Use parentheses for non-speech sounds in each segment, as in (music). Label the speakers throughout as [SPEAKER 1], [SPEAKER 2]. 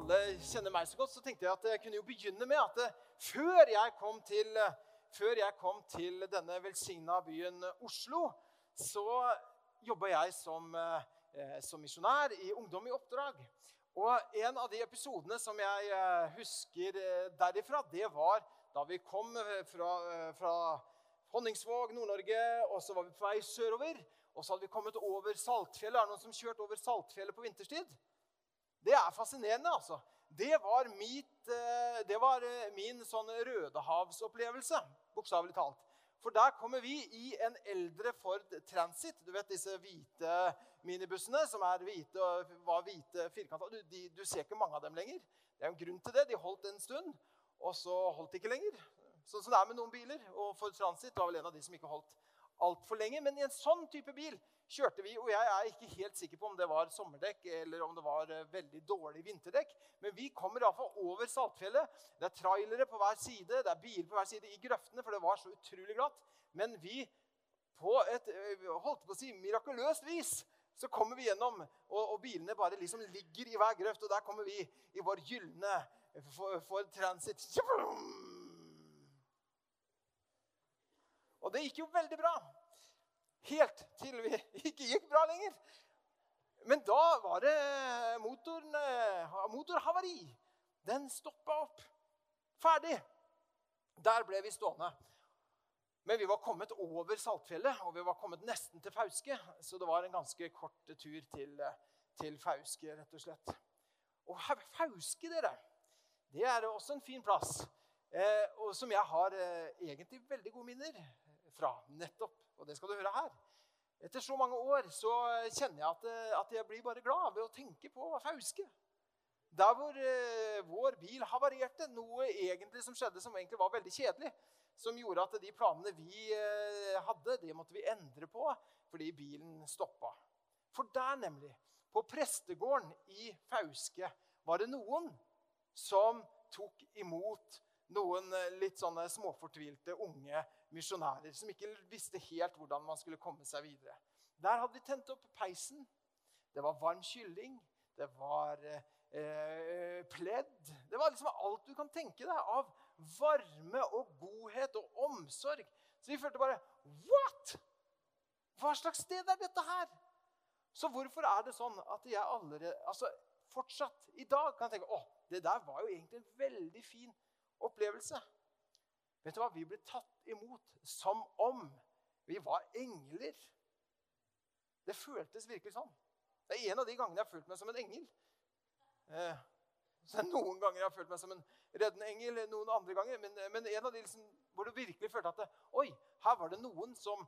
[SPEAKER 1] alle kjenner meg så godt, så tenkte jeg at jeg kunne jo begynne med at eh, før jeg kom til, før jeg kom til denne velsigna byen Oslo, så jobba jeg som, eh, som misjonær i Ungdom i oppdrag. Og en av de episodene som jeg eh, husker eh, derifra, det var da vi kom eh, fra, eh, fra Honningsvåg, Nord-Norge, og så var vi på vei sørover. Og så hadde vi kommet over Saltfjellet. Er det noen som kjørte over Saltfjellet på vinterstid? Det er fascinerende, altså. Det var, mitt, eh, det var eh, min sånn Rødehavsopplevelse, bokstavelig talt. For der kommer vi i en eldre Ford Transit. Du vet disse hvite minibussene som er hvite var hvite firkanta. Du, du ser ikke mange av dem lenger. Det er en grunn til det. De holdt en stund, og så holdt de ikke lenger. Sånn som det er med noen biler. Og Ford Transit var vel en av de som ikke holdt altfor lenge. Men i en sånn type bil kjørte vi, og jeg er ikke helt sikker på om det var sommerdekk eller om det var eh, veldig dårlig vinterdekk. Men vi kommer iallfall over Saltfjellet. Det er trailere på hver side, det er biler på hver side i grøftene, for det var så utrolig glatt. Men vi, på et eh, holdt på å si, mirakuløst vis, så kommer vi gjennom, og, og bilene bare liksom ligger i hver grøft. Og der kommer vi i vår gylne for, for transit. Og det gikk jo veldig bra. Helt til vi (laughs) ikke gikk bra lenger. Men da var det motoren, motorhavari. Den stoppa opp. Ferdig. Der ble vi stående. Men vi var kommet over Saltfjellet, og vi var kommet nesten til Fauske. Så det var en ganske kort tur til, til Fauske, rett og slett. Og Fauske, dere, det er også en fin plass. Eh, og som jeg har eh, egentlig veldig gode minner fra. nettopp, Og det skal du høre her. Etter så mange år så kjenner jeg at, eh, at jeg blir bare glad ved å tenke på Fauske. Der hvor eh, vår bil havarerte, noe egentlig som skjedde som egentlig var veldig kjedelig. Som gjorde at de planene vi eh, hadde, det måtte vi endre på fordi bilen stoppa. For der, nemlig, på prestegården i Fauske, var det noen som tok imot noen eh, litt sånne småfortvilte unge misjonærer som ikke visste helt hvordan man skulle komme seg videre. Der hadde de tent opp peisen. Det var varm kylling. Det var eh, pledd. Det var liksom alt du kan tenke deg av varme og godhet og omsorg. Så vi følte bare What?! Hva slags sted er dette her? Så hvorfor er det sånn at jeg allerede, altså fortsatt i dag kan tenke å, det der var jo egentlig en veldig fin opplevelse. Vet du hva? Vi ble tatt imot som om vi var engler. Det føltes virkelig sånn. Det er en av de gangene jeg har følt meg som en engel. Eh, så (laughs) Noen ganger jeg har følt meg som en reddende engel, noen andre ganger. Men, men en av de liksom, hvor du virkelig følte at det, Oi, her var det noen som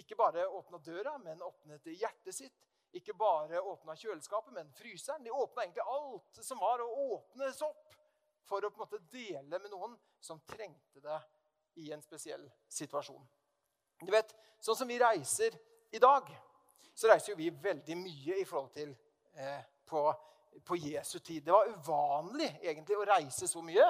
[SPEAKER 1] ikke bare åpna døra, men åpnet hjertet sitt. Ikke bare åpna kjøleskapet, men fryseren. De åpna egentlig alt som var å åpnes opp for å på en måte dele med noen som trengte det i en spesiell situasjon. Du vet, Sånn som vi reiser i dag, så reiser jo vi veldig mye i forhold til eh, på, på, Jesu tid. Det var uvanlig egentlig å reise så mye.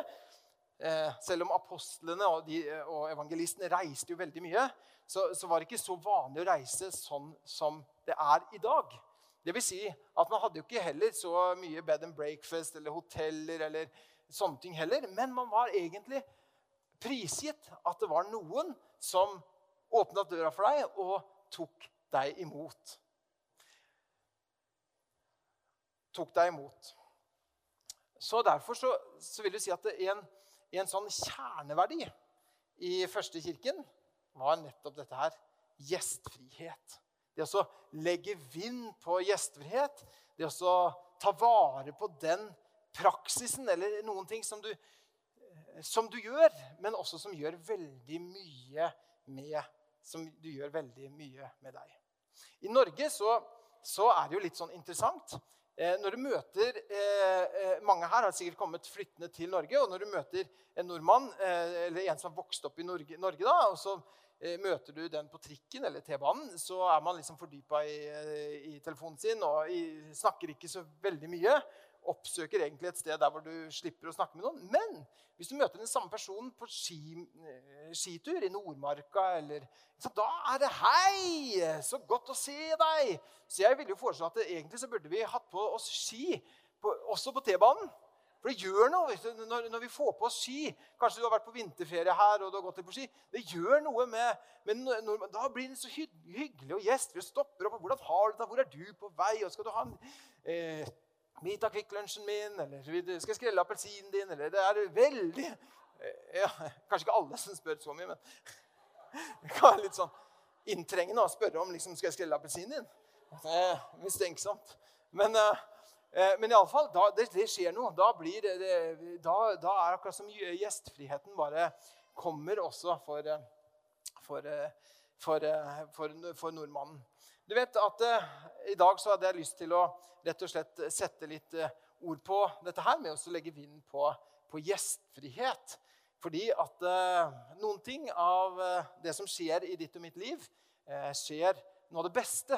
[SPEAKER 1] Eh, selv om apostlene og, de, og, evangelistene reiste jo veldig mye, så, så, var det ikke så vanlig å reise sånn som det er i dag. Det vil si at Man hadde jo ikke heller så mye bed and breakfast eller hoteller eller sånne ting heller. Men man var egentlig prisgitt at det var noen som åpna døra for deg og tok deg imot. Tok deg imot. Så Derfor så, så vil du si at en, en sånn kjerneverdi i første kirken var nettopp dette her gjestfrihet. Det å legge vind på gjestfrihet, det å ta vare på den praksisen eller noen ting som du, som du gjør, men også som gjør veldig mye med som du gjør veldig mye med deg. I Norge så, så er det jo litt sånn interessant. Eh, når du møter eh, eh, Mange her har sikkert kommet flyttende til Norge. Og når du møter en nordmann eh, eller en som har vokst opp i Norge, Norge da, og så eh, møter du den på trikken eller T-banen, så er man liksom fordypa i, i, telefonen sin og i, snakker ikke så veldig mye. Oppsøker egentlig et sted der hvor du slipper å snakke med noen. Men hvis du møter den samme personen på ski, eh, skitur i Nordmarka, eller, så da er det 'Hei! Så godt å se deg!' Så jeg ville jo foreslå at egentlig så burde vi hatt på oss ski på, også på T-banen. For det gjør noe når, når, vi får på oss ski. Kanskje du har vært på vinterferie her. og du har gått på ski. Det gjør noe med, med når, Da blir det så hyggelig og gjest. Vi stopper opp. 'Hvordan har du det? Hvor er du på vei?' Og skal du ha en eh, bit av Kvikk Lunsjen min? Eller skal jeg skrelle appelsinen din? Eller det er veldig ja, Kanskje ikke alle som spør så mye, men (laughs) det kan være litt sånn inntrengende å spørre om liksom, skal jeg skrelle appelsinen din. Eh, mistenksomt. Men eh, Eh, men iallfall, det, det skjer noe. Da, blir det, da, da er akkurat som gjestfriheten bare kommer også for, eh, for, eh, for, for nordmannen. Du vet at eh, I dag så hadde jeg lyst til å rett og slett sette litt eh, ord på dette her med å legge vind på, på gjestfrihet. Fordi at eh, noen ting av det som skjer i ditt og mitt liv, skjer Noe av det beste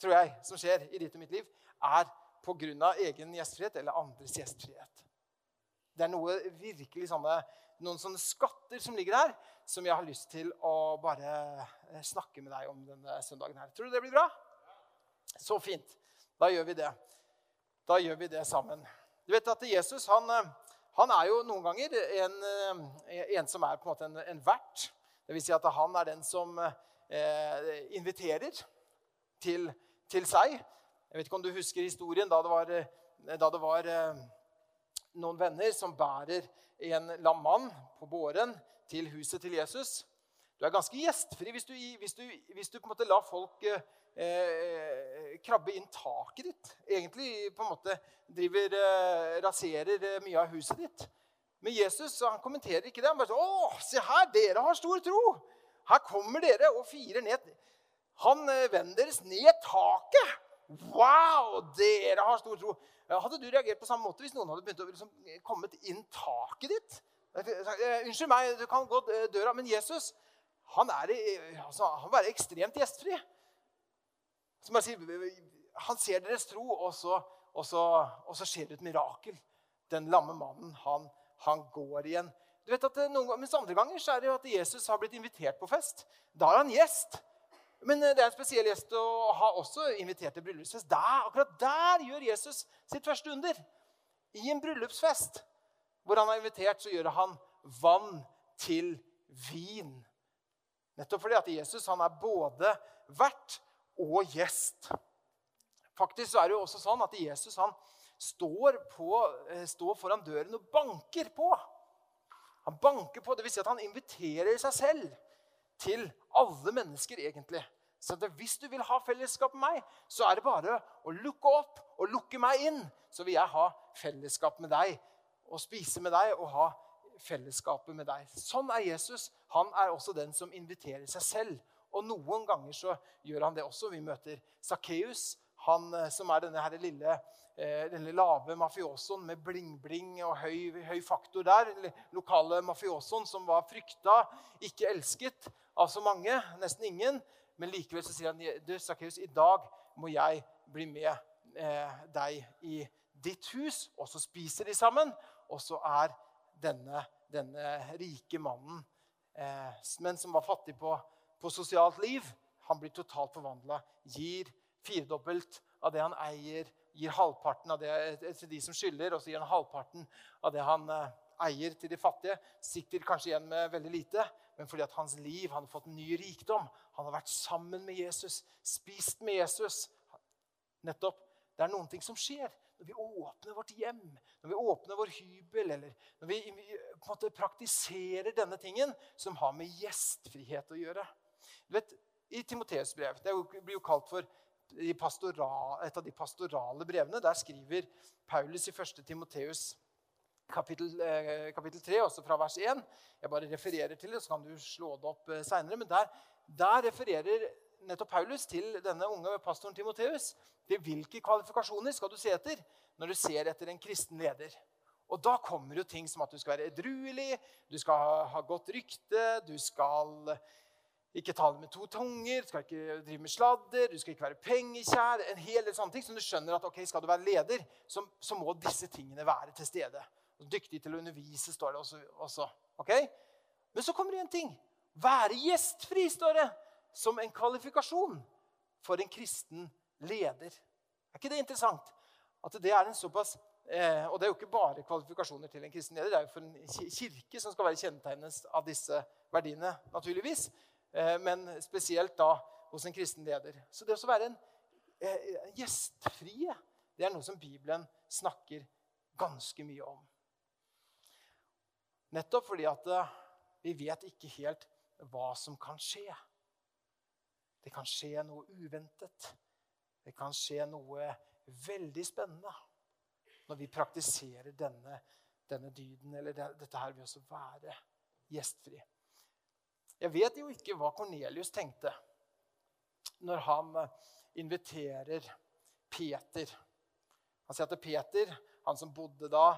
[SPEAKER 1] tror jeg, som skjer i ditt og mitt liv, er pga. egen gjestfrihet eller andres gjestfrihet. Det er noe virkelig sånne, noen sånne skatter som ligger her, som jeg har lyst til å bare eh, snakke med deg om denne søndagen. her. Tror du det blir bra? Så fint. Da gjør vi det. Da gjør vi det sammen. Du vet at Jesus han, eh, han er jo noen ganger en, eh, en, som er på en måte en, en vert. Vil si at han er den som eh, inviterer til, til seg. Jeg vet ikke om du husker historien da det var, da det var eh, noen venner som bærer en lam mann på båren til huset til Jesus. Du er ganske gjestfri hvis du, hvis du, hvis du på en måte lar folk eh, eh, krabbe inn taket ditt. Egentlig på en måte driver, eh, raserer mye av huset ditt. Men Jesus han kommenterer ikke det. Han bare sier, 'Å, se her, dere har stor tro.' Her kommer dere og firer ned han vennen deres ned taket. Wow, dere har stor tro. Hadde du reagert på samme måte hvis noen hadde begynt å liksom, kommet inn taket ditt? Eh, unnskyld meg, du kan gå døra, men Jesus han er, altså, han er ekstremt gjestfri. Sier, han ser deres tro, og så, og, så, og så, skjer det et mirakel. Den lamme mannen, han, han går igjen. Du vet at eh, noen, Mens andre ganger så er det jo at Jesus har blitt invitert på fest. Da er han gjest. Men eh, det er en spesiell gjest å ha også invitert til bryllupsfest. Der, akkurat der gjør Jesus sitt første under. I en bryllupsfest hvor han har invitert, så gjør han vann til vin. Nettopp fordi at Jesus er både vert og gjest. Faktisk er det jo også sånn at Jesus står, på, eh, står foran døren og banker på. Han banker på, Dvs. Si at han inviterer seg selv til alle mennesker, egentlig. Så hvis du vil ha fellesskap med meg, så er det bare å lukke opp og lukke meg inn. Så vil jeg ha fellesskap med deg og spise med deg og ha fellesskapet med deg. Sånn er Jesus. Han er også den som inviterer seg selv. Og noen ganger så gjør han det også. Vi møter Sakkeus, han eh, som er denne her lille eh, denne lave mafiosoen med bling-bling og høy, høy, faktor der. Lokale mafiosoen som var frykta, ikke elsket av så mange, nesten ingen. Men likevel så sier han du, Sakkeus, i dag må jeg bli med eh, deg i ditt hus. Og så spiser de sammen, og så er denne, denne rike mannen, men som var fattig på, på sosialt liv, han blir totalt forvandla. Gir firedobbelt av det han eier, gir halvparten av det til de som skylder, og så gir han halvparten av det han eh, eier, til de fattige. Sitter kanskje igjen med veldig lite, men fordi at hans liv han har fått en ny rikdom. Han har vært sammen med Jesus, spist med Jesus. Nettopp. Det er noen ting som skjer når vi åpner vårt hjem, når vi åpner vår hybel, eller når vi på en måte praktiserer denne tingen som har med gjestfrihet å gjøre. Du vet, I Timoteus brev Det blir jo kalt for et av de pastorale brevene. Der skriver Paulus i 1. Timoteus kapittel, eh, kapittel 3, også fra vers 1. Jeg bare refererer til det, så kan du slå det opp eh, seinere. Men der, der, refererer nettopp Paulus til denne unge pastoren Timoteus. Til hvilke kvalifikasjoner skal du se etter når du ser etter en kristen leder. Og da kommer jo ting som at du skal være edruelig, du skal ha godt rykte, du skal ikke tale med to tunger, du skal ikke drive med sladder, du skal ikke være pengekjær. En hel del sånne ting som du skjønner at ok, skal du være leder, så, så må disse tingene være til stede. Dyktig til å undervise, står det også. også ok? Men så kommer det en ting. Være gjestfri, står det, som en kvalifikasjon for en kristen leder. Er ikke det interessant? At det er en såpass eh, Og det er jo ikke bare kvalifikasjoner til en kristen leder. Det er jo for en kirke som skal være kjennetegnet av disse verdiene, naturligvis. Eh, men spesielt da hos en kristen leder. Så det å være en gjestfri, det er noe som Bibelen snakker ganske mye om. Nettopp fordi at eh, vi vet ikke helt hva som kan skje. Det kan skje noe uventet. Det kan skje noe veldig spennende når vi praktiserer denne, denne dyden eller dette her ved å være gjestfri. Jeg vet jo ikke hva Kornelius tenkte når han eh, inviterer Peter. Han sier at det er Peter, han som bodde da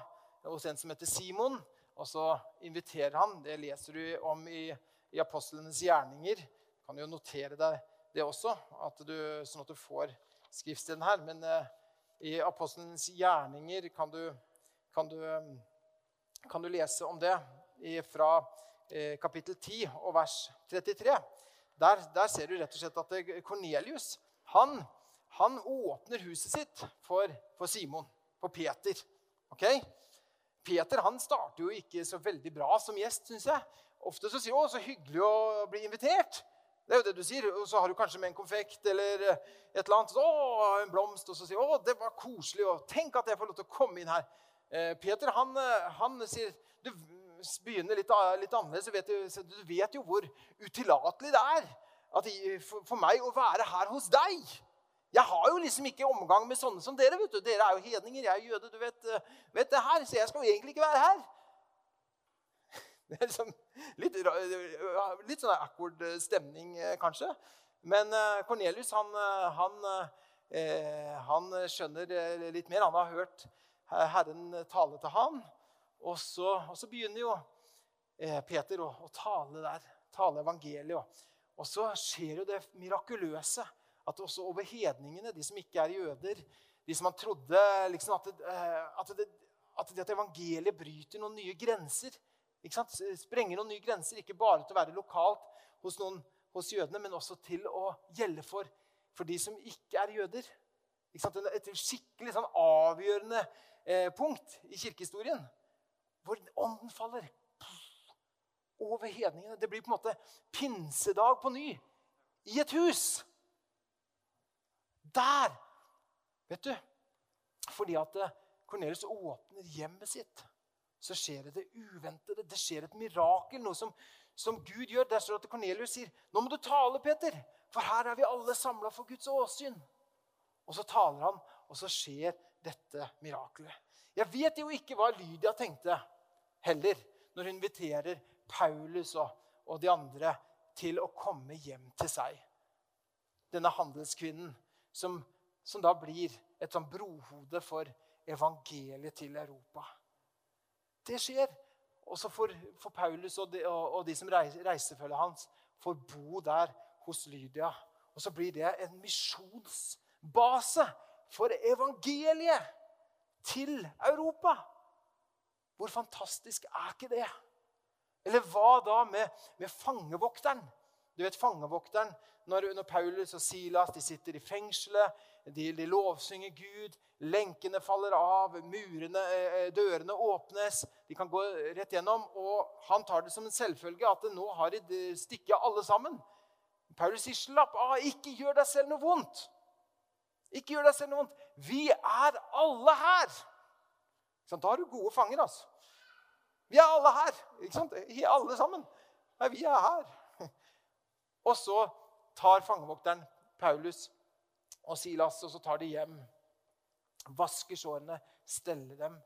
[SPEAKER 1] hos en som heter Simon, og så inviterer han. Det leser du om i, i apostlenes gjerninger. Du kan jo notere deg det også, at du, sånn at du får skriftsteden her. Men eh, i apostlenes gjerninger kan du, kan du, kan du lese om det fra Eh, kapittel 10 og vers 33. Der, der, ser du rett og slett at Kornelius han, han åpner huset sitt for, for, Simon, for Peter. Okay? Peter han starter jo ikke så veldig bra som gjest, syns jeg. Ofte så sier han 'Å, så hyggelig å bli invitert'. Det er jo det du sier. Og så har du kanskje med en konfekt eller et eller annet. Å, en blomst. Og så sier 'Å, det var koselig', og 'tenk at jeg får lov til å komme inn her'. Eh, Peter han, han sier du, begynner litt, litt annerledes, så vet du, du, vet jo hvor utillatelig det er at, for, for, meg å være her hos deg. Jeg har jo liksom ikke omgang med sånne som dere. vet du. Dere er jo hedninger, jeg er jøde. du vet, vet det her, Så jeg skal jo egentlig ikke være her. (laughs) Det er liksom litt, litt sånn awkward stemning, eh, kanskje. Men Kornelius, eh, han, eh, han, han skjønner litt mer. Han har hørt Herren tale til han. Og så, og så begynner jo eh, Peter å, å, tale der, tale evangeliet. Og så skjer jo det mirakuløse at også over hedningene, de som ikke er jøder, de som man trodde liksom at, det, eh, at, det, at, det, at evangeliet bryter noen nye grenser Sprenger noen nye grenser, ikke bare til å være lokalt hos, noen, hos jødene, men også til å gjelde for, for de som ikke er jøder. Ikke Et skikkelig sånn avgjørende eh, punkt i kirkehistorien hvor ånden faller over hedningene. Det blir på en måte pinsedag på ny i et hus. Der, vet du Fordi at Kornelius eh, åpner hjemmet sitt, så skjer det det uventede. Det skjer et mirakel, noe som, som Gud gjør. Der står det at Kornelius sier, 'Nå må du tale, Peter, for her er vi alle samla for Guds åsyn.' Og så taler han, og så skjer dette mirakelet. Jeg vet jo ikke hva Lydia tenkte heller når hun inviterer Paulus og, og de andre til å komme hjem til seg. Denne handelskvinnen som, som da blir et sånn brohode for evangeliet til Europa. Det skjer. Og så får, får, Paulus og de, og, og de som reisefølget hans, får bo der hos Lydia. Og så blir det en misjonsbase for evangeliet til Europa. Hvor fantastisk er ikke det? Eller hva da med, med fangevokteren? Du vet fangevokteren når, når, Paulus og Silas de sitter i fengselet, de, de lovsynger Gud, lenkene faller av, murene, eh, dørene åpnes, de kan gå rett gjennom. Og han tar det som en selvfølge at nå har de stikket alle sammen. Paulus sier, 'Slapp av, ikke gjør deg selv noe vondt.' Ikke gjør deg selv noe vondt. Vi er alle her. Da har du gode fanger. altså. Vi er alle her. ikke sant? Alle sammen. Nei, vi er her. (laughs) Og så tar fangevokteren Paulus og Silas og så tar de hjem. Vasker sårene, steller dem.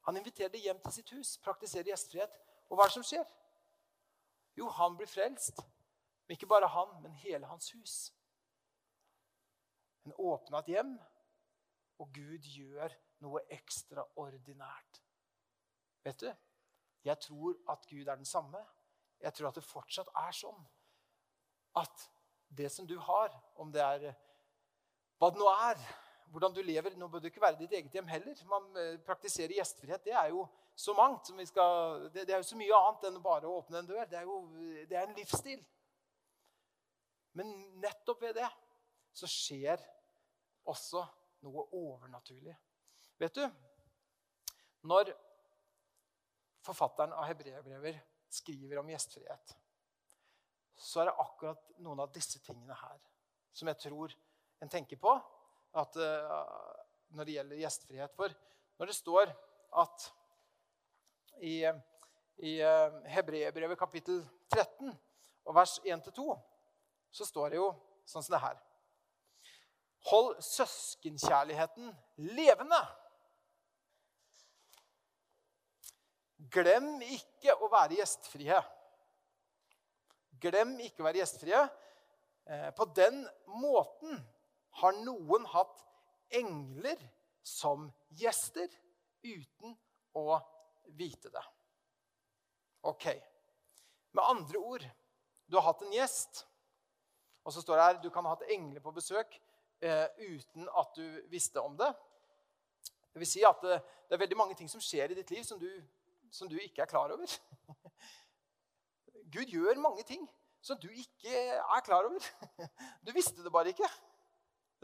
[SPEAKER 1] Han inviterer dem hjem til sitt hus, praktiserer gjestfrihet. Og hva er det som skjer? Jo, han blir frelst. Men ikke bare han, men hele hans hus. En åpna et hjem, og Gud gjør noe ekstraordinært. Vet du, jeg tror at Gud er den samme. Jeg tror at det fortsatt er sånn at det som du har, om det er hva det nå er, hvordan du lever Nå bør det ikke være ditt eget hjem heller. Man eh, praktiserer gjestfrihet. Det er jo så mangt. skal, det, det, er jo så mye annet enn bare å åpne en dør. Det er jo det er en livsstil. Men nettopp ved det så skjer også noe overnaturlig. Vet du, når forfatteren av hebreerbrever skriver om gjestfrihet, så er det akkurat noen av disse tingene her som jeg tror en tenker på at, uh, når det gjelder gjestfrihet. For når det står at i, i uh, Hebreerbrevet kapittel 13 og vers 1-2, så står det jo sånn som det her. Hold søskenkjærligheten levende. Glem ikke å være gjestfrie. Glem ikke å være gjestfrie. Eh, på den måten har noen hatt engler som gjester uten å vite det. Ok. Med andre ord du har hatt en gjest, og så står det her du kan ha hatt engler på besøk eh, uten at du visste om det. Det vil si at det, eh, det, er veldig mange ting som skjer i ditt liv som du, som du ikke er klar over. (laughs) Gud gjør mange ting som du ikke er klar over. (laughs) Du visste det bare ikke.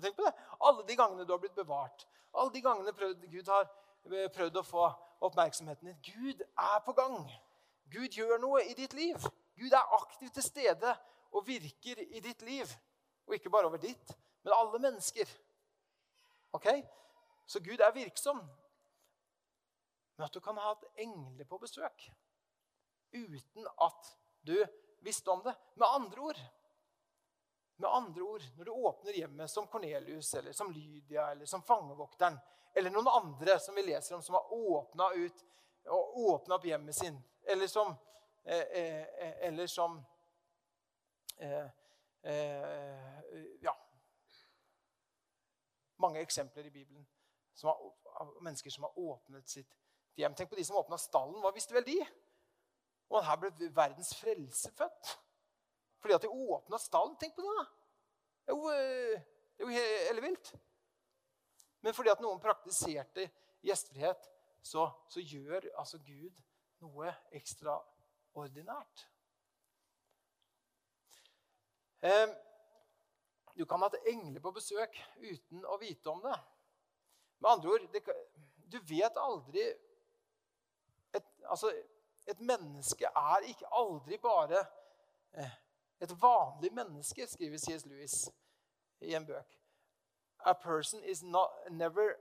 [SPEAKER 1] Tenk på det. Alle de gangene du har blitt bevart, alle de gangene Gud har eh, prøvd å få oppmerksomheten din. Gud er på gang. Gud gjør noe i ditt liv. Gud er aktivt til stede og virker i ditt liv. Og ikke bare over ditt, men alle mennesker. Ok? Så Gud er virksom. Men at du kan ha hatt engler på besøk uten at du visste om det. Med andre ord med andre ord, Når du åpner hjemmet som Kornelius eller som Lydia eller som fangevokteren eller noen andre som vi leser om, som har åpna ut og åpna opp hjemmet sin, eller som, eh, eh, eller som eh, eh Ja Mange eksempler i Bibelen som har, mennesker som har åpnet sitt hjem. Tenk på de som åpna stallen. Hva visste vel de? Og her ble verdens frelse født. Fordi at de åpna stallen. Tenk på det, da. Det er jo, eh, ellevilt. Men fordi at noen praktiserte gjestfrihet, så, så gjør altså Gud noe ekstraordinært. Eh, du kan ha hatt engler på besøk uten å vite om det. Med andre ord, det, du vet aldri altså, et menneske er ikke aldri bare eh, et vanlig menneske, skriver C.S. Lewis i en bøk. A person is not, never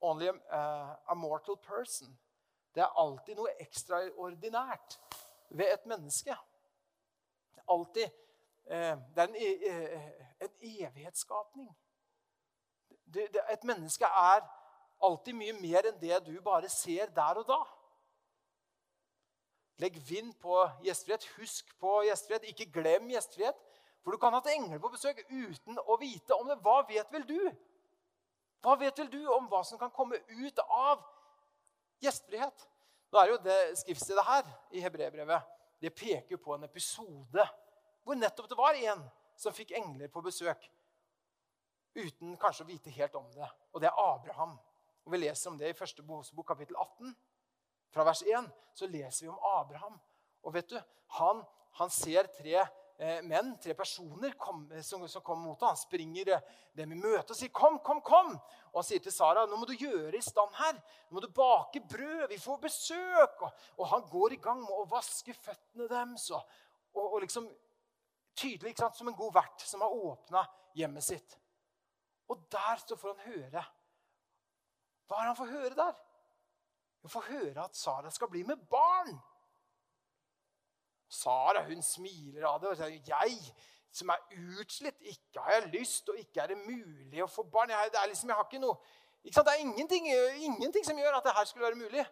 [SPEAKER 1] only a, uh, a mortal person. Det er alltid noe ekstraordinært ved et menneske. Alltid. Eh, det er en, e, eh, en evighetsskapning. Et menneske er alltid mye mer enn det du bare ser der og da. Legg vind på gjestfrihet. Husk på gjestfrihet. Ikke glem gjestfrihet. For du kan ha hatt engler på besøk uten å vite om det. Hva vet vel du? Hva vet vel du om hva som kan komme ut av gjestfrihet? Nå er jo det skriftstedet her i hebreerbrevet det peker på en episode hvor nettopp det var en som fikk engler på besøk uten kanskje å vite helt om det. Og det er Abraham. Og Vi leser om det i første Mosebok kapittel 18 fra vers 1 så leser vi om Abraham. Og vet du, Han, han ser tre eh, menn, tre personer, kom, som, som kommer mot ham. Han springer eh, dem i møte og sier, 'Kom, kom, kom!' Og han sier til Sara, 'Nå må du gjøre i stand her. Nå må du bake brød. Vi får besøk.' Og, og han går i gang med å vaske føttene deres. Og, og, og liksom tydelig ikke sant, som en god vert som har åpna hjemmet sitt. Og der så får han høre. Hva er det han får høre der? Hun får høre at Sara skal bli med barn. Sara hun smiler av det og sier, 'Jeg som er utslitt, ikke har jeg lyst, og ikke er det mulig å få barn.' Jeg, det er liksom, jeg har ikke noe, ikke sant? Det er ingenting, ingenting, som gjør at det her skulle være mulig.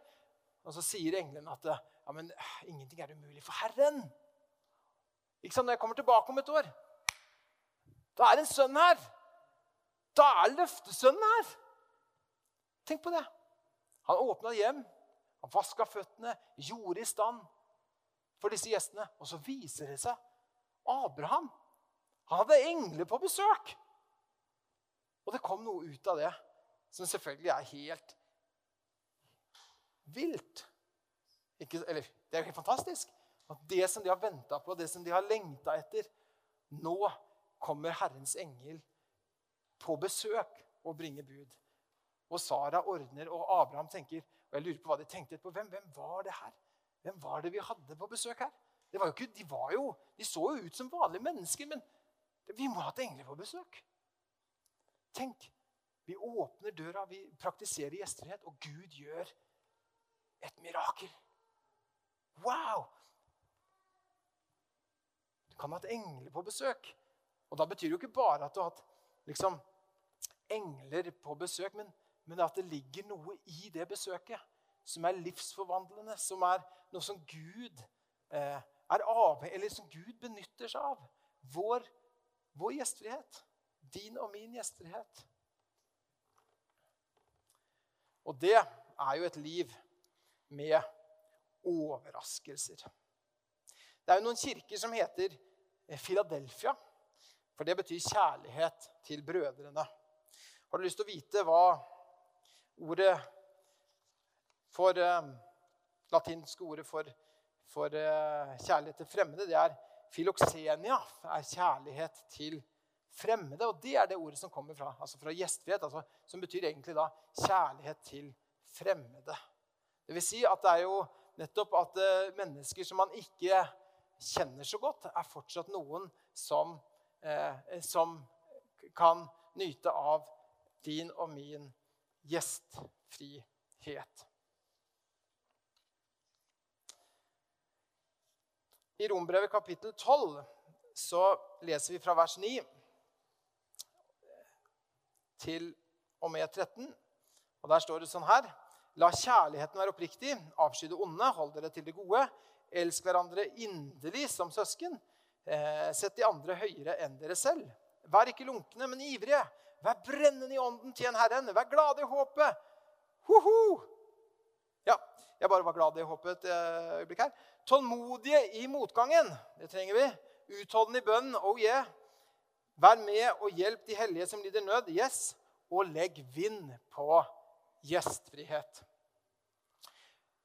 [SPEAKER 1] Og så sier engelen at ja, men ingenting er umulig for Herren. Ikke sant? Når jeg kommer tilbake om et år, da er det en sønn her. Da er løftesønnen her. Tenk på det. Han åpna hjem, han vaska føttene, gjorde i stand for disse gjestene. Og så viser det seg Abraham Han hadde engler på besøk. Og det kom noe ut av det som selvfølgelig er helt vilt. Ikke, eller, det er jo helt fantastisk. At det som de har venta på, det som de har lengta etter Nå kommer Herrens engel på besøk og bringer bud. Og Sara ordner, og Abraham tenker og Jeg lurer på hva de tenkte på. Hvem, hvem var det her? Hvem var det vi hadde på besøk her? Var ikke, de, var jo, de så jo ut som vanlige mennesker, men vi må ha hatt engler på besøk. Tenk, vi åpner døra, vi praktiserer gjestfrihet, og Gud gjør et mirakel. Wow! Du kan ha hatt engler på besøk. Og da betyr det jo ikke bare at du har hatt liksom, engler på besøk, men, men at det ligger noe i det besøket som er livsforvandlende, som er noe som Gud eh, er avhengig, eller som Gud benytter seg av. Vår, vår gjestfrihet. Din og min gjestfrihet. Og det er jo et liv med overraskelser. Det er jo noen kirker som heter Philadelphia, for det betyr kjærlighet til brødrene. Har du lyst til å vite hva ordet for eh, latinske ordet for, for eh, kjærlighet til fremmede, det er filoxenia. er kjærlighet til fremmede. Og det er det ordet som kommer fra, altså fra gjestfrihet, altså, som betyr egentlig da kjærlighet til fremmede. Det vil si at det er jo nettopp at uh, mennesker som man ikke kjenner så godt, er fortsatt noen som, uh, som kan nyte av din og min gjestfrihet. I Rombrevet kapittel 12 så leser vi fra vers 9 til og med 13. Og Der står det sånn her La kjærligheten være oppriktig, avsky det onde, hold dere til det gode. Elsk hverandre inderlig som søsken. Eh, sett de andre høyere enn dere selv. Vær ikke lunkne, men ivrige. Vær brennende i ånden, tjen Herren. Vær glade i håpet. Ho-ho! Ja, jeg bare var glad i håpet et eh, øyeblikk her. Tålmodige i motgangen. Det trenger vi. Utholdende i bønn. Oh yeah. Vær med og hjelp de hellige som lider nød. Yes. Og legg vind på gjestfrihet.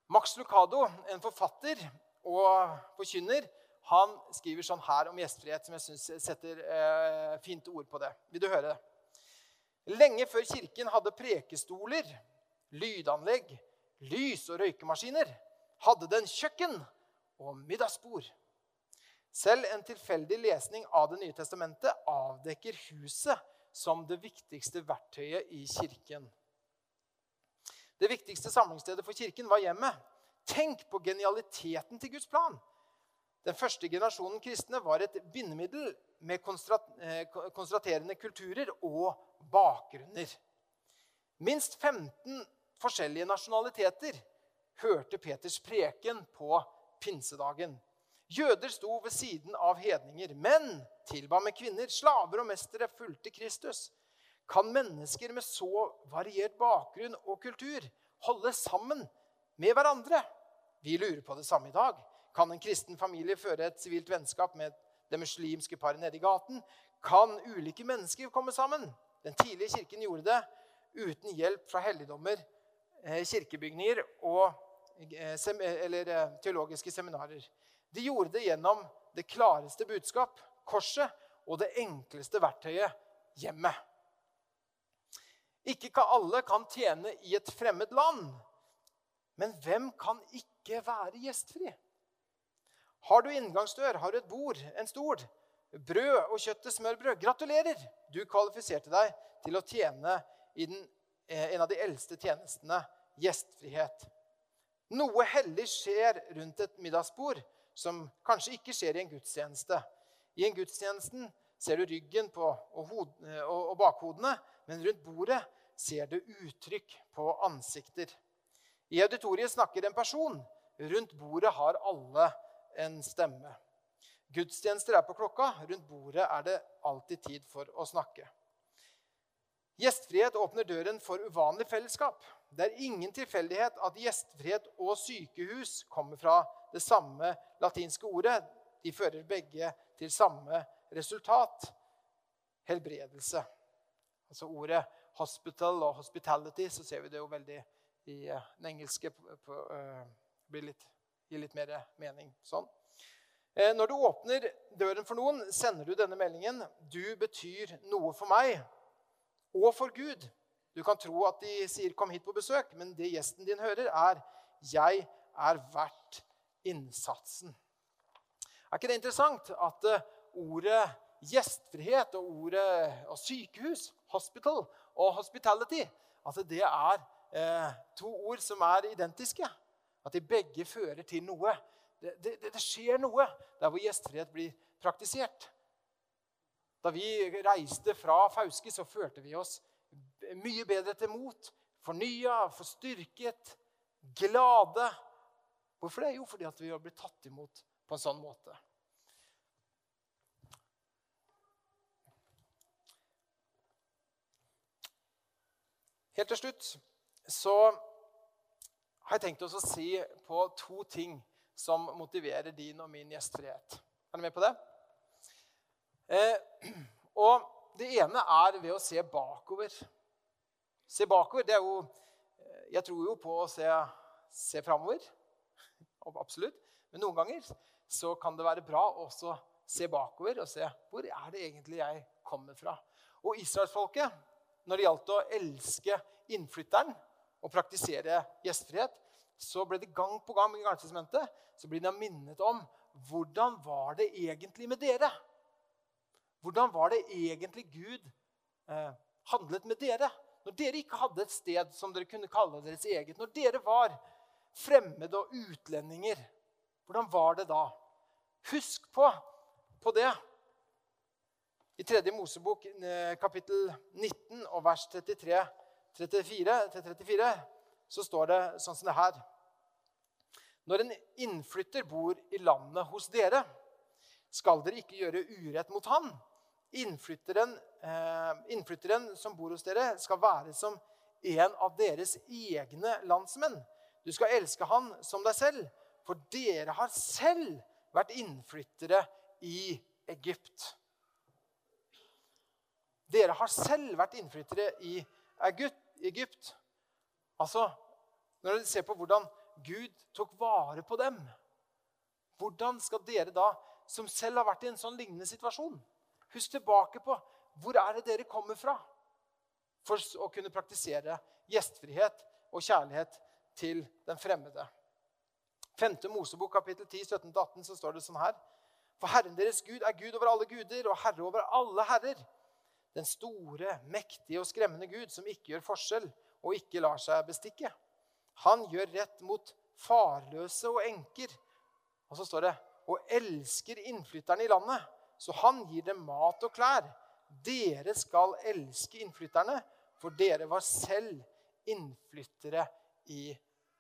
[SPEAKER 1] Max Lucado, en forfatter og forkynner, han skriver sånn her om gjestfrihet, som jeg syns setter eh, fint ord på det. Vil du høre det? Lenge før kirken hadde prekestoler, lydanlegg, lys og røykemaskiner, hadde den kjøkken og middagsbord. Selv en tilfeldig lesning av Det nye testamentet avdekker huset som det viktigste verktøyet i kirken. Det viktigste samlingsstedet for kirken var hjemmet. Tenk på genialiteten til Guds plan. Den første generasjonen kristne var et bindemiddel med konstaterende konstraterende kulturer og bakgrunner. Minst 15 forskjellige nasjonaliteter hørte Peters preken på pinsedagen. Jøder sto ved siden av hedninger. Menn tilba med kvinner. Slaver og mestere fulgte Kristus. Kan mennesker med så variert bakgrunn og kultur holde sammen med hverandre? Vi lurer på det samme i dag. Kan en kristen familie føre et sivilt vennskap med det muslimske paret nede i gaten? Kan ulike mennesker komme sammen? Den tidlige kirken gjorde det uten hjelp fra helligdommer, eh, kirkebygninger og eh, eller, eh, teologiske seminarer. De gjorde det gjennom det klareste budskap, korset, og det enkleste verktøyet, hjemmet. Ikke alle kan tjene i et fremmed land. Men hvem kan ikke være gjestfri? Har du inngangsdør, har du et bord, en stol, brød og kjøttet smørbrød, gratulerer! Du kvalifiserte deg til å tjene i den, eh, en av de eldste tjenestene gjestfrihet. Noe hellig skjer rundt et middagsbord som kanskje ikke skjer i en gudstjeneste. I en gudstjenesten ser du ryggen på og, hod, og, og bakhodene, men rundt bordet ser du uttrykk på ansikter. I auditoriet snakker en person. Rundt bordet har alle en stemme. Gudstjenester er på klokka. Rundt bordet er det alltid tid for å snakke. Gjestfrihet åpner døren for uvanlig fellesskap. Det er ingen tilfeldighet at gjestfrihet og sykehus kommer fra det samme latinske ordet. De fører begge til samme resultat. Helbredelse. Altså ordet 'hospital' og 'hospitality', så ser vi det jo veldig i uh, den engelske uh, blir litt, gir litt mer mening. Sånn. Uh, når du åpner døren for noen, sender du denne meldingen 'Du betyr noe for meg og for Gud'. Du kan tro at de sier 'kom hit på besøk', men det gjesten din hører, er 'jeg er verdt innsatsen'. Er ikke det interessant at uh, ordet gjestfrihet og ordet og sykehus, hospital og hospitality, at det er eh, to ord som er identiske? At de begge fører til noe. Det, det, det skjer noe der hvor gjestfrihet blir praktisert. Da vi reiste fra Fauske, så følte vi oss mye bedre til mot. Fornya, forstyrket, glade. Hvorfor det? Jo, fordi vi har blitt tatt imot på en sånn måte. Helt til slutt så har jeg tenkt oss å si på to ting som motiverer din og min gjestfrihet. Er du med på det? Eh, og det ene er ved å se bakover. Se bakover, det er jo Jeg tror jo på å se, se framover. (laughs) Absolutt. Men noen ganger så kan det være bra også se bakover og se hvor er det egentlig jeg kommer fra. Og israelsfolket, når det gjaldt å elske innflytteren og praktisere gjestfrihet, så ble det gang på gang i Gamletestamentet så ble de minnet om hvordan var det egentlig med dere? Hvordan var det egentlig Gud eh, handlet med dere? Når dere ikke hadde et sted som dere kunne kalle deres eget, når dere var fremmede og utlendinger, hvordan var det da? Husk på, på det. I 3. Mosebok eh, kapittel 19 og vers 33 34, så står det sånn som det her. Når en innflytter bor i landet hos dere, skal dere ikke gjøre urett mot han. Innflytteren, eh, innflytteren som bor hos dere, skal være som en av deres egne landsmenn. Du skal elske han som deg selv, for dere har selv vært innflyttere i Egypt. Dere har selv vært innflyttere i Egypt. Altså, når dere ser på hvordan Gud tok vare på dem, hvordan skal dere da, som selv har vært i en sånn lignende situasjon, husk tilbake på hvor er det dere kommer fra? For å kunne praktisere gjestfrihet og kjærlighet til den fremmede. 5. Mosebok kapittel 10, 17-18 så står det sånn her. For Herren deres Gud er Gud over alle guder og herre over alle herrer. Den store, mektige og skremmende Gud som ikke gjør forskjell og ikke lar seg bestikke. Han gjør rett mot farløse og enker. Og så står det og elsker innflytterne i landet, så han gir dem mat og klær. Dere skal elske innflytterne, for dere var selv innflyttere i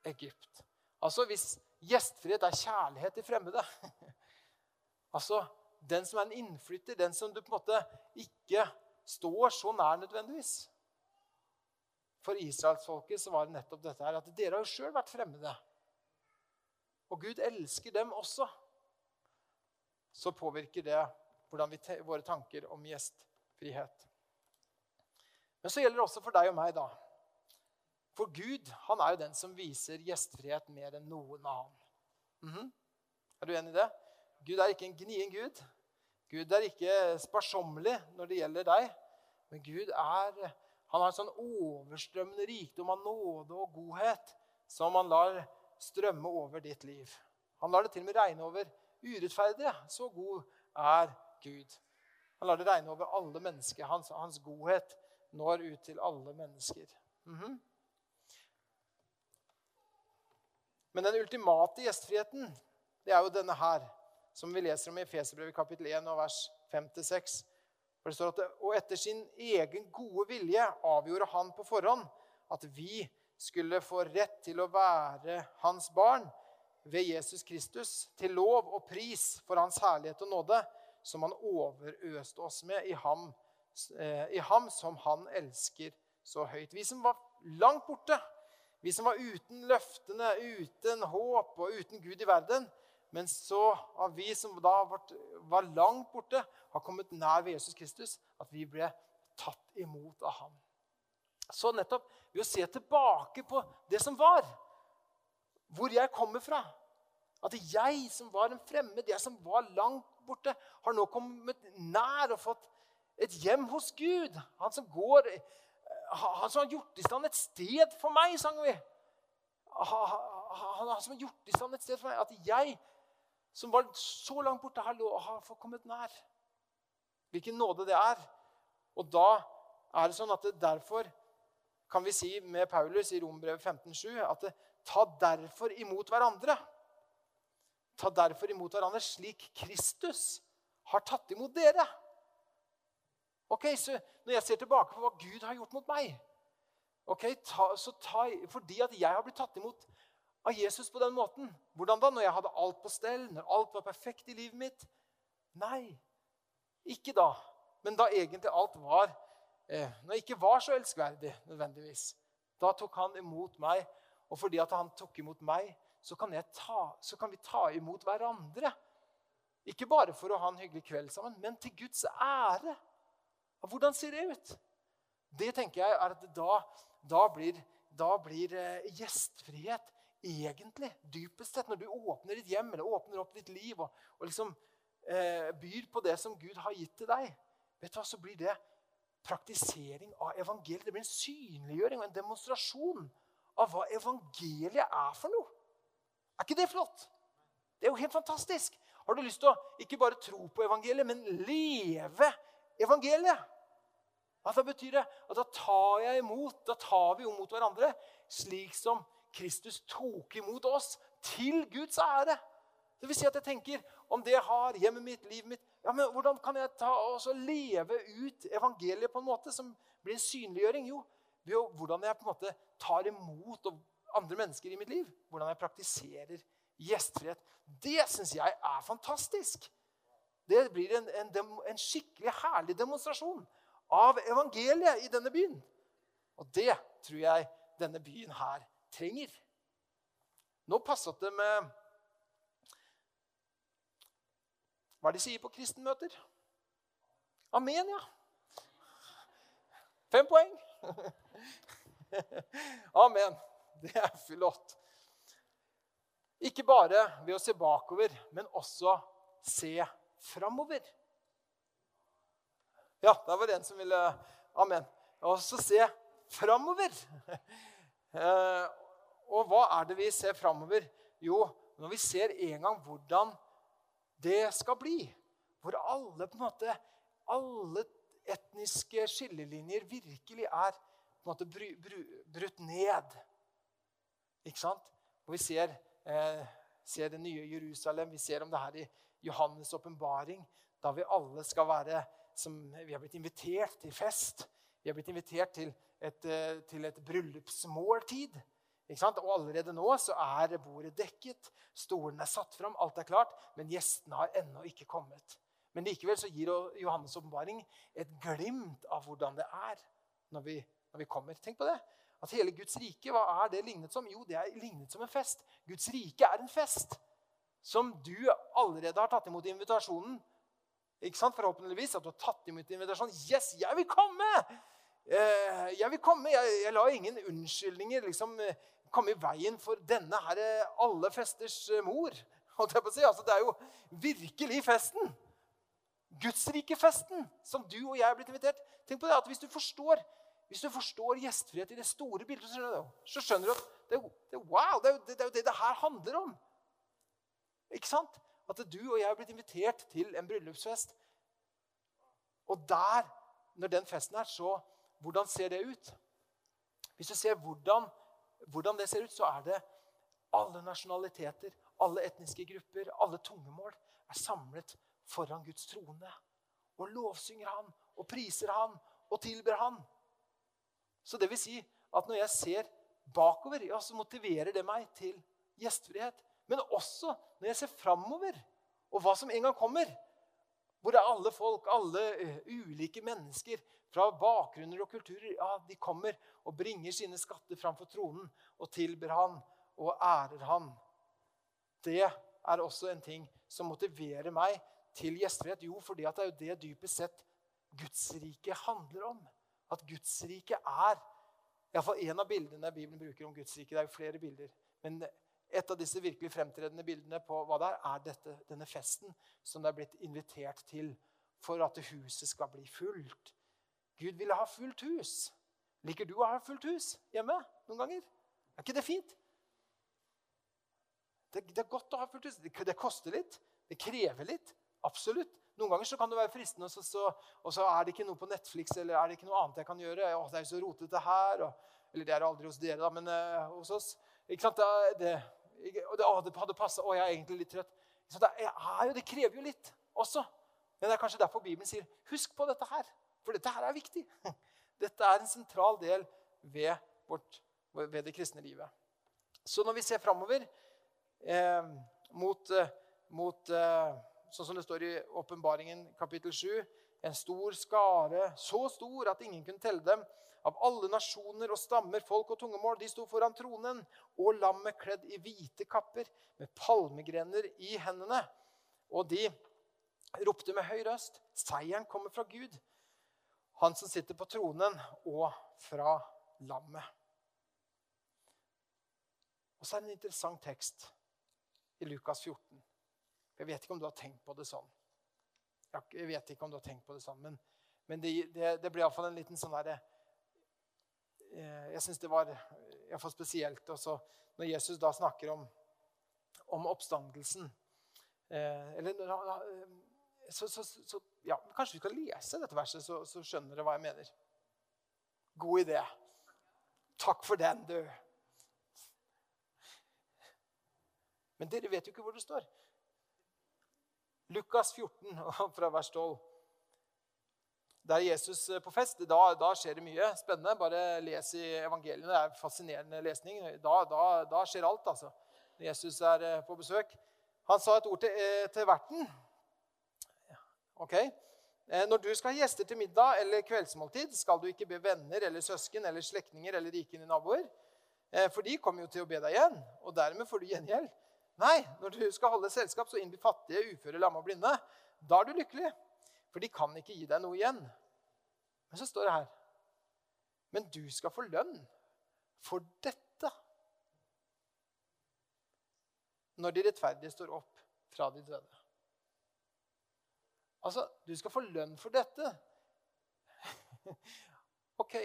[SPEAKER 1] Egypt. Altså hvis gjestfrihet er kjærlighet til fremmede (laughs) Altså den som er en innflytter, den som du på en måte ikke står så nær nødvendigvis. For israelsfolket så var det nettopp dette her, at dere har jo sjøl vært fremmede. Og Gud elsker dem også. Så påvirker det hvordan vi våre tanker om gjestfrihet. Men så gjelder det også for deg og meg, da. For Gud han er jo den som viser gjestfrihet mer enn noen annen. Mm -hmm. Er du enig i det? Gud er ikke en gnien Gud. Gud er ikke sparsommelig når det gjelder deg, men Gud er han har en sånn overstrømmende rikdom av nåde og godhet som han lar strømme over ditt liv. Han lar det til og med regne over urettferdige. Så god er Gud. Han lar det regne over alle mennesker. Hans, hans godhet når ut til alle mennesker. Mm -hmm. Men den ultimate gjestfriheten, det er jo denne her, som vi leser om i Efeserbrevet kapittel 1 og vers 5-6. For det står at Og etter sin egen gode vilje avgjorde han på forhånd at vi skulle få rett til å være hans barn ved Jesus Kristus, til lov og pris for hans herlighet og nåde, som han overøste oss med i ham, eh, i ham som han elsker så høyt. Vi som var langt borte, vi som var uten løftene, uten håp og uten Gud i verden, Men så har vi som da var langt borte, har kommet nær ved Jesus Kristus, at vi ble tatt imot av ham. Så nettopp ved å se tilbake på det som var, hvor jeg kommer fra At jeg som var en fremmed, jeg som var langt borte, har nå kommet nær og fått et hjem hos Gud. Han som går Han som har gjort i stand et sted for meg, sang vi. Han som har gjort i stand et sted for meg. At jeg, som var så langt borte, har, har fått kommet nær. Hvilken nåde det er. Og da er det sånn at det derfor kan vi si med Paulus i Rombrevet 15,7 at det, ta derfor imot hverandre. Ta derfor imot hverandre slik Kristus har tatt imot dere. Ok, så Når jeg ser tilbake på hva Gud har gjort mot meg ok, ta, så ta, Fordi at jeg har blitt tatt imot av Jesus på den måten Hvordan da? Når jeg hadde alt på stell, når alt var perfekt i livet mitt? Nei, ikke da. Men da egentlig alt var eh, Når jeg ikke var så elskverdig nødvendigvis. Da tok han imot meg. Og fordi at han tok imot meg, så kan, ta, så kan vi ta imot hverandre. Ikke bare for å ha en hyggelig kveld sammen, men til Guds ære. Hvordan ser det ut? Det tenker jeg er at da, da blir, da blir eh, gjestfrihet egentlig, dypest sett, når du åpner ditt hjem eller åpner opp ditt liv og, og liksom eh, byr på det som Gud har gitt til deg, vet du hva, så blir det praktisering av evangeliet. Det blir en synliggjøring og en demonstrasjon av hva evangeliet er for noe. Er ikke det flott? Det er jo helt fantastisk. Har du lyst til å ikke bare tro på evangeliet, men leve evangeliet? Hva da betyr det at da tar jeg imot, da tar vi imot hverandre slik som Kristus tok imot oss, til Guds ære. Det vil si at jeg tenker om det jeg har hjemmet mitt, livet mitt ja, men Hvordan kan jeg ta og leve ut evangeliet på en måte som blir en synliggjøring? Jo, ved hvordan jeg på en måte tar imot andre mennesker i mitt liv. Hvordan jeg praktiserer gjestfrihet. Det syns jeg er fantastisk. Det blir en, en, en skikkelig herlig demonstrasjon av evangeliet i denne byen. Og det tror jeg denne byen her trenger. Nå passet det med hva de sier på kristenmøter. Amen, ja. Fem poeng. (laughs) Amen. Det er flott. Ikke bare ved å se bakover, men også se framover. Ja, der var det en som ville Amen. Og så se framover. (laughs) Og hva er det vi ser framover? Jo, når vi ser en gang hvordan det skal bli. Hvor alle på en måte, alle etniske skillelinjer virkelig er på en måte bry, bry, brutt ned. Ikke sant? Og vi ser, eh, ser det nye Jerusalem. Vi ser om det her i Johannes' åpenbaring, da vi alle skal være som Vi har blitt invitert til fest. Vi har blitt invitert til et, eh, til et bryllupsmåltid. Og allerede nå så er bordet dekket, stolen er satt fram, alt er klart. Men gjestene har ennå ikke kommet. Men likevel så gir Johannes' åpenbaring et glimt av hvordan det er når vi, når vi, kommer. Tenk på det. At hele Guds rike, hva er det lignet som? Jo, det er lignet som en fest. Guds rike er en fest som du allerede har tatt imot invitasjonen ikke sant? Forhåpentligvis at du har tatt imot invitasjonen. Yes, jeg vil komme! Eh, jeg vil komme. Jeg, jeg lar ingen unnskyldninger liksom, komme i veien for denne her eh, alle festers mor. (laughs) Si. Altså, det er jo virkelig festen. Gudsrikefesten som du og jeg er blitt invitert. Tenk på det, at Hvis du forstår, hvis du forstår gjestfrihet i det store bildet, så skjønner du at det, det, wow, det, det, er jo det det her handler om. Ikke sant? at du og jeg er blitt invitert til en bryllupsfest. Og der, når den festen er, så Hvordan ser det ut? Hvis du ser hvordan, hvordan det ser ut, så er det alle nasjonaliteter, alle etniske grupper, alle tungemål er samlet foran Guds trone. Og lovsynger han, og priser han, og tilber han. Så det vil si at når jeg ser bakover, ja, så motiverer det meg til gjestfrihet. Men også når jeg ser framover, og hva som en gang kommer. Hvor alle folk, alle uh, ulike mennesker fra bakgrunner og kulturer. Ja, De kommer og bringer sine skatter framfor tronen og tilber han og ærer han. Det er også en ting som motiverer meg til gjestfrihet? Jo, fordi det er jo det dypest sett Guds rike handler om. At Guds rike er Iallfall en av bildene Bibelen bruker om Guds rike. Det er jo flere bilder. Men et av disse virkelig fremtredende bildene på hva det er, er dette, denne festen som det er blitt invitert til for at huset skal bli fullt. Gud ville ha fullt hus. Liker du å ha fullt hus hjemme noen ganger? Er ikke det fint? Det, det er godt å ha fullt hus. Det, det, koster litt. Det krever litt. Absolutt. Noen ganger så kan det være fristende, og så, så, og så, er det ikke noe på Netflix eller er det ikke noe annet jeg kan gjøre. Å, det er jo så rotete her. Og, eller det er aldri hos dere, da, men uh, hos oss. Ikke sant? Det, det, og det, å, det hadde passa. Å, jeg er egentlig litt trøtt. Så Det, er jo, det krever jo litt også. Men det er kanskje derfor Bibelen sier husk på dette her. For dette her er viktig. (laughs) Dette er en sentral del ved, vårt, ved det kristne livet. Så når vi ser framover eh, mot, eh, mot eh, sånn som det står i Åpenbaringen kapittel 7 En stor skare, så stor at ingen kunne telle dem, av alle nasjoner og stammer, folk og tungemål. De sto foran tronen, og lammet kledd i hvite kapper med palmegrener i hendene. Og de ropte med høy røst, 'Seieren kommer fra Gud', han som sitter på tronen, og fra lammet. Og så er det en interessant tekst i Lukas 14. Jeg vet ikke om du har tenkt på det sånn. Jeg vet ikke om du har tenkt på det sånn, Men, men det, det, det blir iallfall en liten sånn derre Jeg syns det var iallfall spesielt også når Jesus da snakker om, om oppstandelsen. Eh, eller så, så, så, ja, Kanskje vi skal lese dette verset, så, så skjønner dere hva jeg mener. God idé. Takk for den, du. Men dere vet jo ikke hvor det står. Lukas 14, (laughs) fra vers 12. Der er Jesus på fest. Da, da, skjer det mye spennende. Bare les i evangeliene. Det er fascinerende lesning. Da, da, da skjer alt, altså. Når Jesus er eh, på besøk. Han sa et ord til, eh, til verten. Ok? Eh, når du skal ha gjester til middag eller kveldsmåltid, skal du ikke be venner eller søsken eller slektninger eller rike naboer. Eh, for de kommer jo til å be deg igjen, og dermed får du gjengjeld. Nei, når du skal holde selskap, så innby fattige, uføre, lamme og blinde. Da er du lykkelig, for de kan ikke gi deg noe igjen. Men så står det her Men du skal få lønn for dette når de rettferdige står opp fra de døde. Altså, du skal få lønn for dette. (laughs) ok,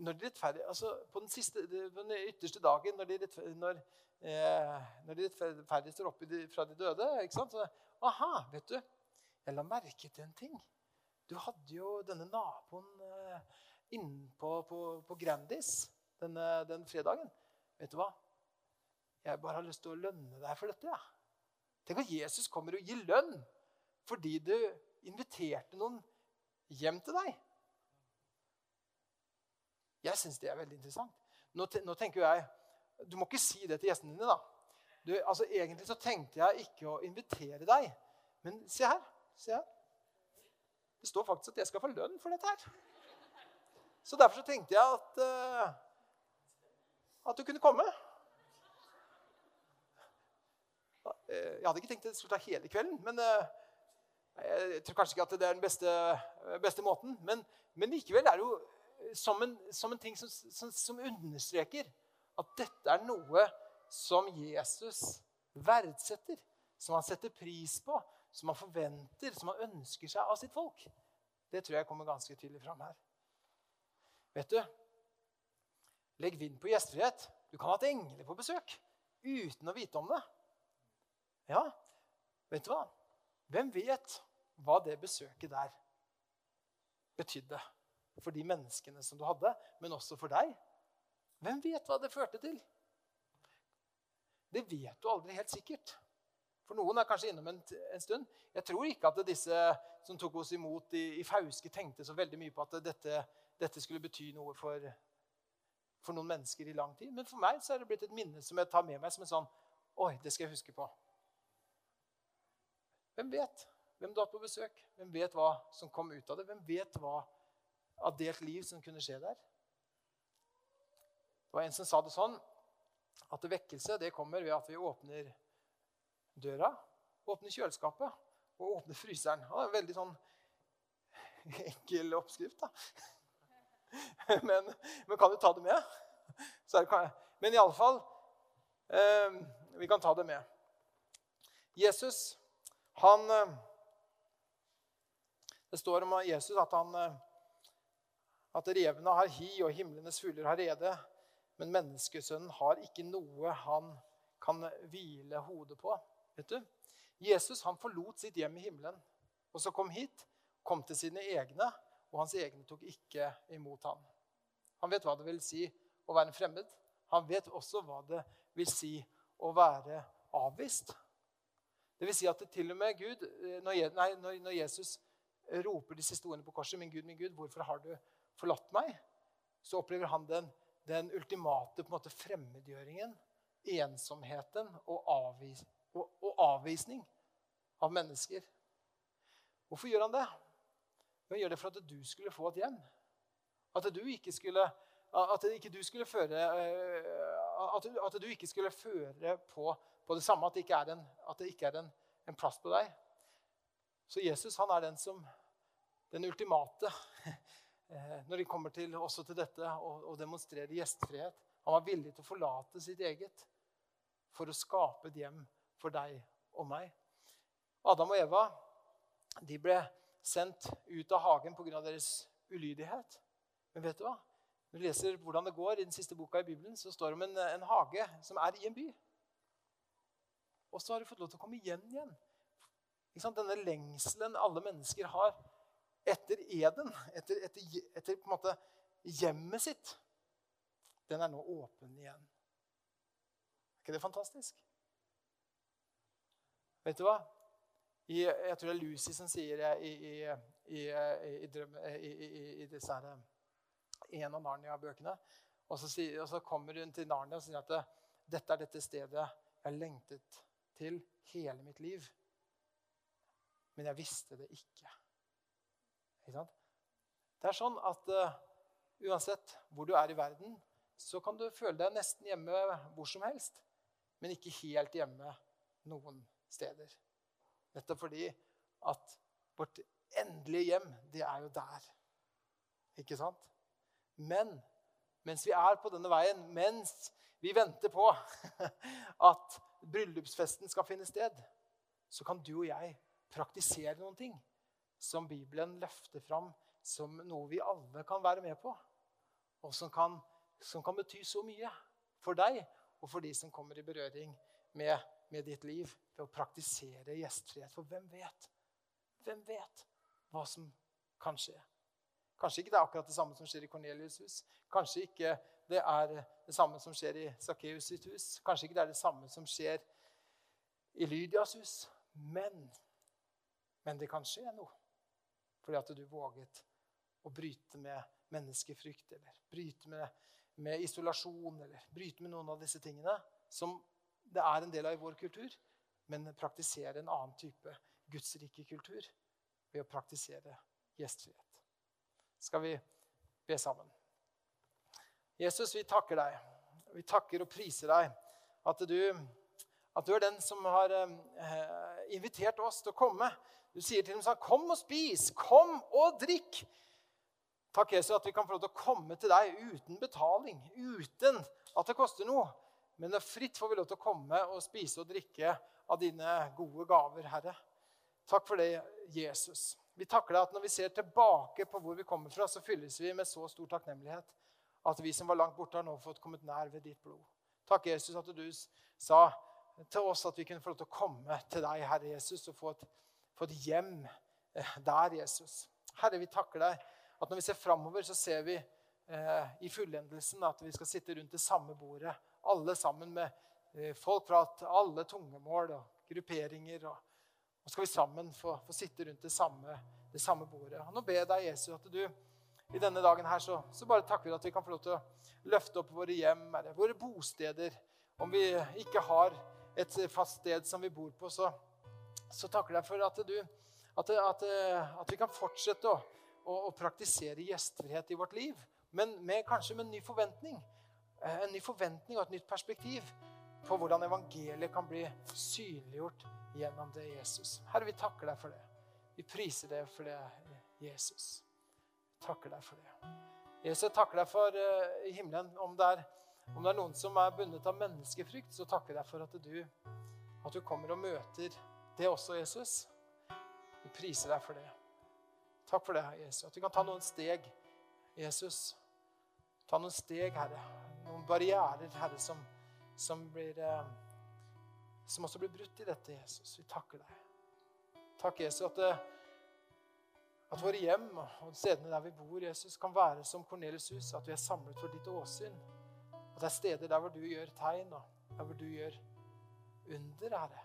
[SPEAKER 1] når de rettferdige, altså På den, siste, den ytterste dagen, når de, når, eh, når de rettferdige står opp fra de døde ikke sant? Så, Aha, vet du, jeg la merke til en ting. Du hadde jo denne naboen innpå på, på, Grandis denne, den fredagen. Vet du hva? Jeg bare har lyst til å lønne deg for dette. Ja. Tenk at Jesus kommer og gir lønn fordi du inviterte noen hjem til deg. Jeg syns det er veldig interessant. Nå, nå, tenker jeg, Du må ikke si det til gjestene dine. da. Du, altså, egentlig så tenkte jeg ikke å invitere deg. Men se her. Se jeg. Det står faktisk at jeg skal få lønn for dette her. Så derfor så tenkte jeg at, uh, at du kunne komme. Jeg hadde ikke tenkt det skulle ta hele kvelden, men uh, jeg tror kanskje ikke at det er den beste, beste måten, men, men, likevel er det jo som en, som en ting som, som, som, understreker at dette er noe som Jesus verdsetter, som han setter pris på, som han forventer, som han ønsker seg av sitt folk. Det tror jeg kommer ganske tydelig fram her. Vet du, legg vind på gjestfrihet. Du kan ha hatt engler på besøk uten å vite om det. Ja, vet du hva? Hvem vet hva det besøket der betydde for de menneskene som du hadde, men også for deg? Hvem vet hva det førte til? Det vet du aldri helt sikkert. For noen er kanskje innom en, en stund. Jeg tror ikke at disse som tok oss imot i, i Fauske, tenkte så veldig mye på at dette, dette skulle bety noe for, for, noen mennesker i lang tid. Men for meg så er det blitt et minne som jeg tar med meg som en sånn Oi, det skal jeg huske på. Hvem vet hvem du har på besøk? Hvem vet hva som kom ut av det? Hvem vet hva av delt liv som kunne skje der? Det var en som sa det sånn at vekkelse det kommer ved at vi åpner døra, åpne kjøleskapet og åpne fryseren. Det er en veldig sånn enkel oppskrift, da. (laughs) Men, men kan du ta det med? Så det, men iallfall eh, Vi kan ta det med. Jesus, han eh, Det står om Jesus at han eh, at revene har hi og himlenes fugler har rede, men menneskesønnen har ikke noe han kan hvile hodet på. Vet du? Jesus han forlot sitt hjem i himmelen og så kom hit, kom til sine egne, og hans egne tok ikke imot ham. Han vet hva det vil si å være en fremmed. Han vet også hva det vil si å være avvist. Det vil si at det til og med Gud, nei, når, Jesus roper de siste ordene på korset, 'Min Gud, min Gud, hvorfor har du forlatt meg?' så opplever han den, den ultimate på en måte, fremmedgjøringen, ensomheten og, avvis, og, og avvisning av mennesker. Hvorfor gjør han det? Han gjør det for at du skulle få et hjem. At du ikke skulle, at ikke du skulle føre eh, at du, at du ikke skulle føre på, på, det samme, at det ikke er, en, det ikke er en, en, plass på deg. Så Jesus han er den som den ultimate (laughs) eh, når det kommer til, også til dette å og demonstrerer gjestfrihet. Han var villig til å forlate sitt eget for å skape et hjem for deg og meg. Adam og Eva de ble sendt ut av hagen pga. deres ulydighet. Men vet du hva? Når du leser hvordan det går i den siste boka i Bibelen, så står det om en, en hage som er i en by. Og så har du fått lov til å komme hjem igjen. Denne lengselen alle mennesker har etter eden, etter, etter, etter på en måte hjemmet sitt, den er nå åpen igjen. Er ikke det fantastisk? Vet du hva? I, jeg tror det er Lucy som sier det i, i, i, i disse her, en av Narnia-bøkene. Og, og, så kommer hun til Narnia og sier at dette er dette stedet jeg lengtet til hele mitt liv. Men jeg visste det ikke. ikke sant? det er sånn at uh, uansett hvor du er i verden, så kan du føle deg nesten hjemme hvor som helst, men ikke helt hjemme noen steder. Nettopp fordi at vårt endelige hjem, det er jo der. Ikke sant? Men mens vi er på denne veien, mens vi venter på (laughs) at bryllupsfesten skal finne sted, så kan du og jeg praktisere noen ting som Bibelen løfter fram som noe vi alle kan være med på, og som kan, som kan bety så mye for deg og for de som kommer i berøring med med ditt liv ved å praktisere gjestfrihet. For hvem vet? Hvem vet hva som kan skje? Kanskje ikke det er akkurat det samme som skjer i Kornelius' hus. Kanskje ikke det er det samme som skjer i Sakkeus hus. Kanskje ikke det er det samme som skjer i Lydias hus. Men, men det kan skje noe. Fordi at du våget å bryte med menneskefrykt eller bryte med, med isolasjon eller bryte med noen av disse tingene som det er en del av i vår kultur, men praktisere en annen type gudsrikekultur ved å praktisere gjestfrihet. Skal vi be sammen? Jesus, vi takker deg. Vi takker og priser deg at du, at du er den som har eh, invitert oss til å komme. Du sier til dem sånn, 'Kom og spis. Kom og drikk.' Takk, Jesus, at vi kan få lov til å komme til deg uten betaling, uten at det koster noe. Men det er fritt får vi lov til å komme og spise og drikke av dine gode gaver, Herre. Takk for det, Jesus. Vi takker deg at når vi ser tilbake på hvor vi kommer fra, så fylles vi med så stor takknemlighet at vi som var langt borte, har nå fått kommet nær ved ditt blod. Takk, Jesus, at du sa til oss at vi kunne få lov til å komme til deg, Herre Jesus, og få et, få et hjem eh, der, Jesus. Herre, vi takker deg at når vi ser framover, så ser vi eh, i fullendelsen at vi skal sitte rundt det samme bordet alle sammen med folk fra alle tungemål og grupperinger. Og, og skal vi sammen få, få sitte rundt det samme, det samme, bordet. Og nå ber jeg deg, Jesus, at du i denne dagen her så, så bare takker vi at vi kan få lov til å løfte opp våre hjem, eller våre bosteder. Om vi ikke har et fast sted som vi bor på, så, så takker jeg for at, du, at, at, at vi kan fortsette å, å, å praktisere gjestfrihet i vårt liv. Men med, kanskje med en ny forventning. Eh, en ny forventning og et nytt perspektiv på hvordan evangeliet kan bli synliggjort gjennom det, Jesus. Herre, vi takker deg for det. Vi priser deg for det, Jesus. Vi takker deg for det. Jesus, jeg takker deg for uh, himmelen om det, er, om det er noen som er bundet av menneskefrykt, så takker jeg deg for at du, at du kommer og møter det også, Jesus. Vi priser deg for det. Takk for det, Jesus. At vi kan ta noen steg, Jesus. Ta noen steg, Herre. Noen barrierer, Herre, som, som, blir, eh, som også blir brutt i dette, Jesus. Vi takker deg. Takk, Jesus, at, eh, at våre hjem og stedene der vi bor, Jesus, kan være som Kornelius' hus. At vi er samlet for ditt åsyn. At det er steder der hvor du gjør tegn, og der hvor du gjør under, Herre.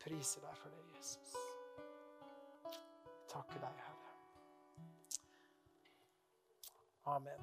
[SPEAKER 1] Priser deg for det, Jesus. Takker deg, Herre. Amen.